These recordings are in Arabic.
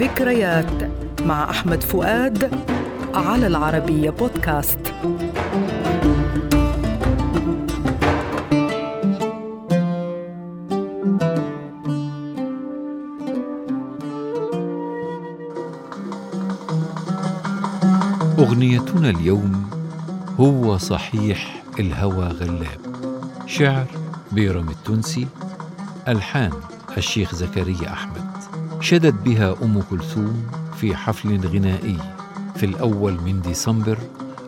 ذكريات مع أحمد فؤاد على العربية بودكاست. أغنيتنا اليوم هو صحيح الهوى غلاب. شعر بيرم التونسي ألحان الشيخ زكريا أحمد. شدت بها أم كلثوم في حفل غنائي في الأول من ديسمبر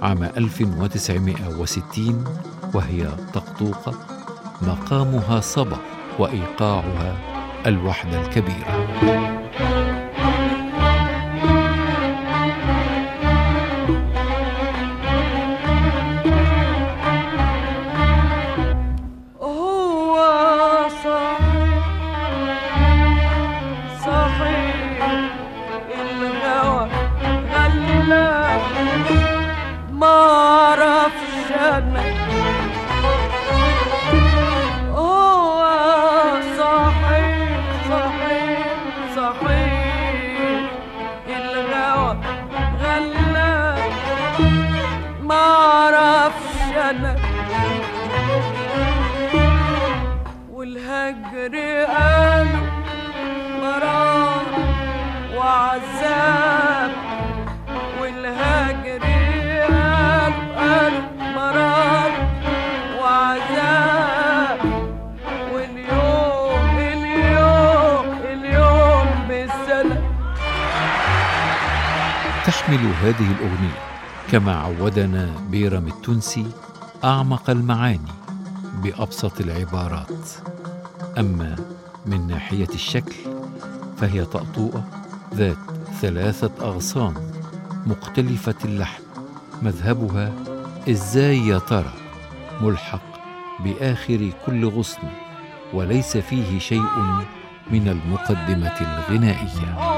عام 1960 وهي طقطوقة مقامها صبا وإيقاعها الوحدة الكبيرة. والهجر قالوا مرار وعذاب. والهجر قالوا قالوا مرار وعذاب. واليوم اليوم اليوم بالسنة تحمل هذه الأغنية كما عودنا بيرم التونسي أعمق المعاني بأبسط العبارات. أما من ناحية الشكل فهي طأطوئة ذات ثلاثة أغصان مختلفة اللحن مذهبها إزاي يا ترى ملحق بآخر كل غصن وليس فيه شيء من المقدمة الغنائية؟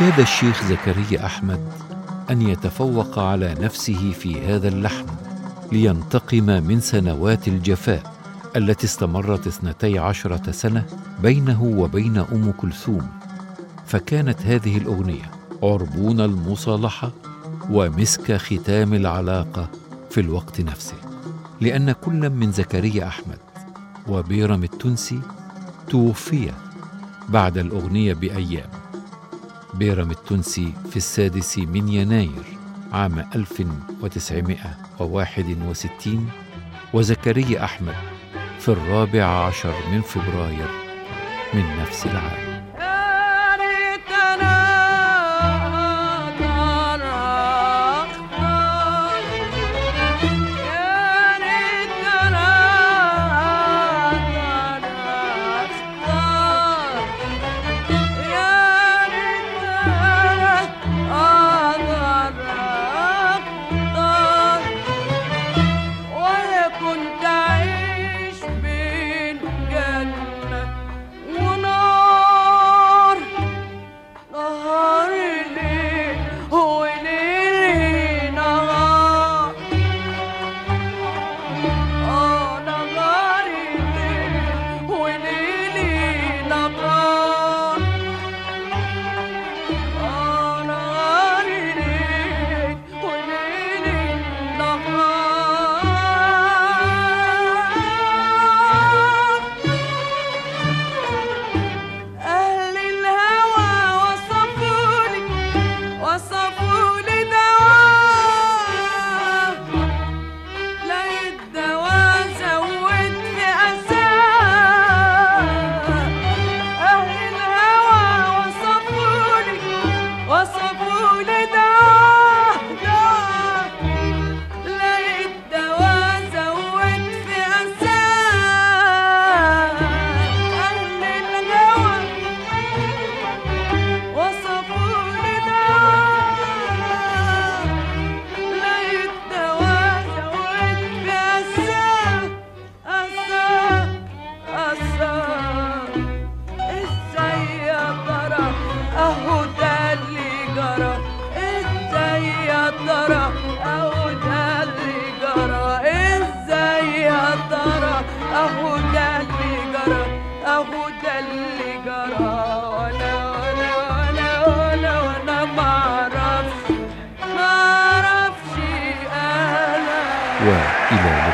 كاد الشيخ زكريا أحمد أن يتفوق على نفسه في هذا اللحن لينتقم من سنوات الجفاء التي استمرت اثنتي عشرة سنة بينه وبين أم كلثوم. فكانت هذه الأغنية عربون المصالحة ومسك ختام العلاقة في الوقت نفسه لأن كل من زكريا أحمد وبيرم التونسي توفي بعد الأغنية بأيام. بيرم التونسي في السادس من يناير عام 1961 وزكريا أحمد في الرابع عشر من فبراير من نفس العام.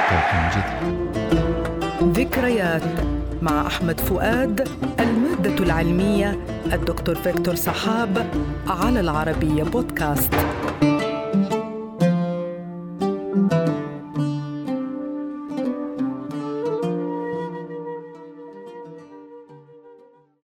لقاء جديد ذكريات مع أحمد فؤاد المادة العلمية الدكتور فيكتور صحاب على العربية بودكاست.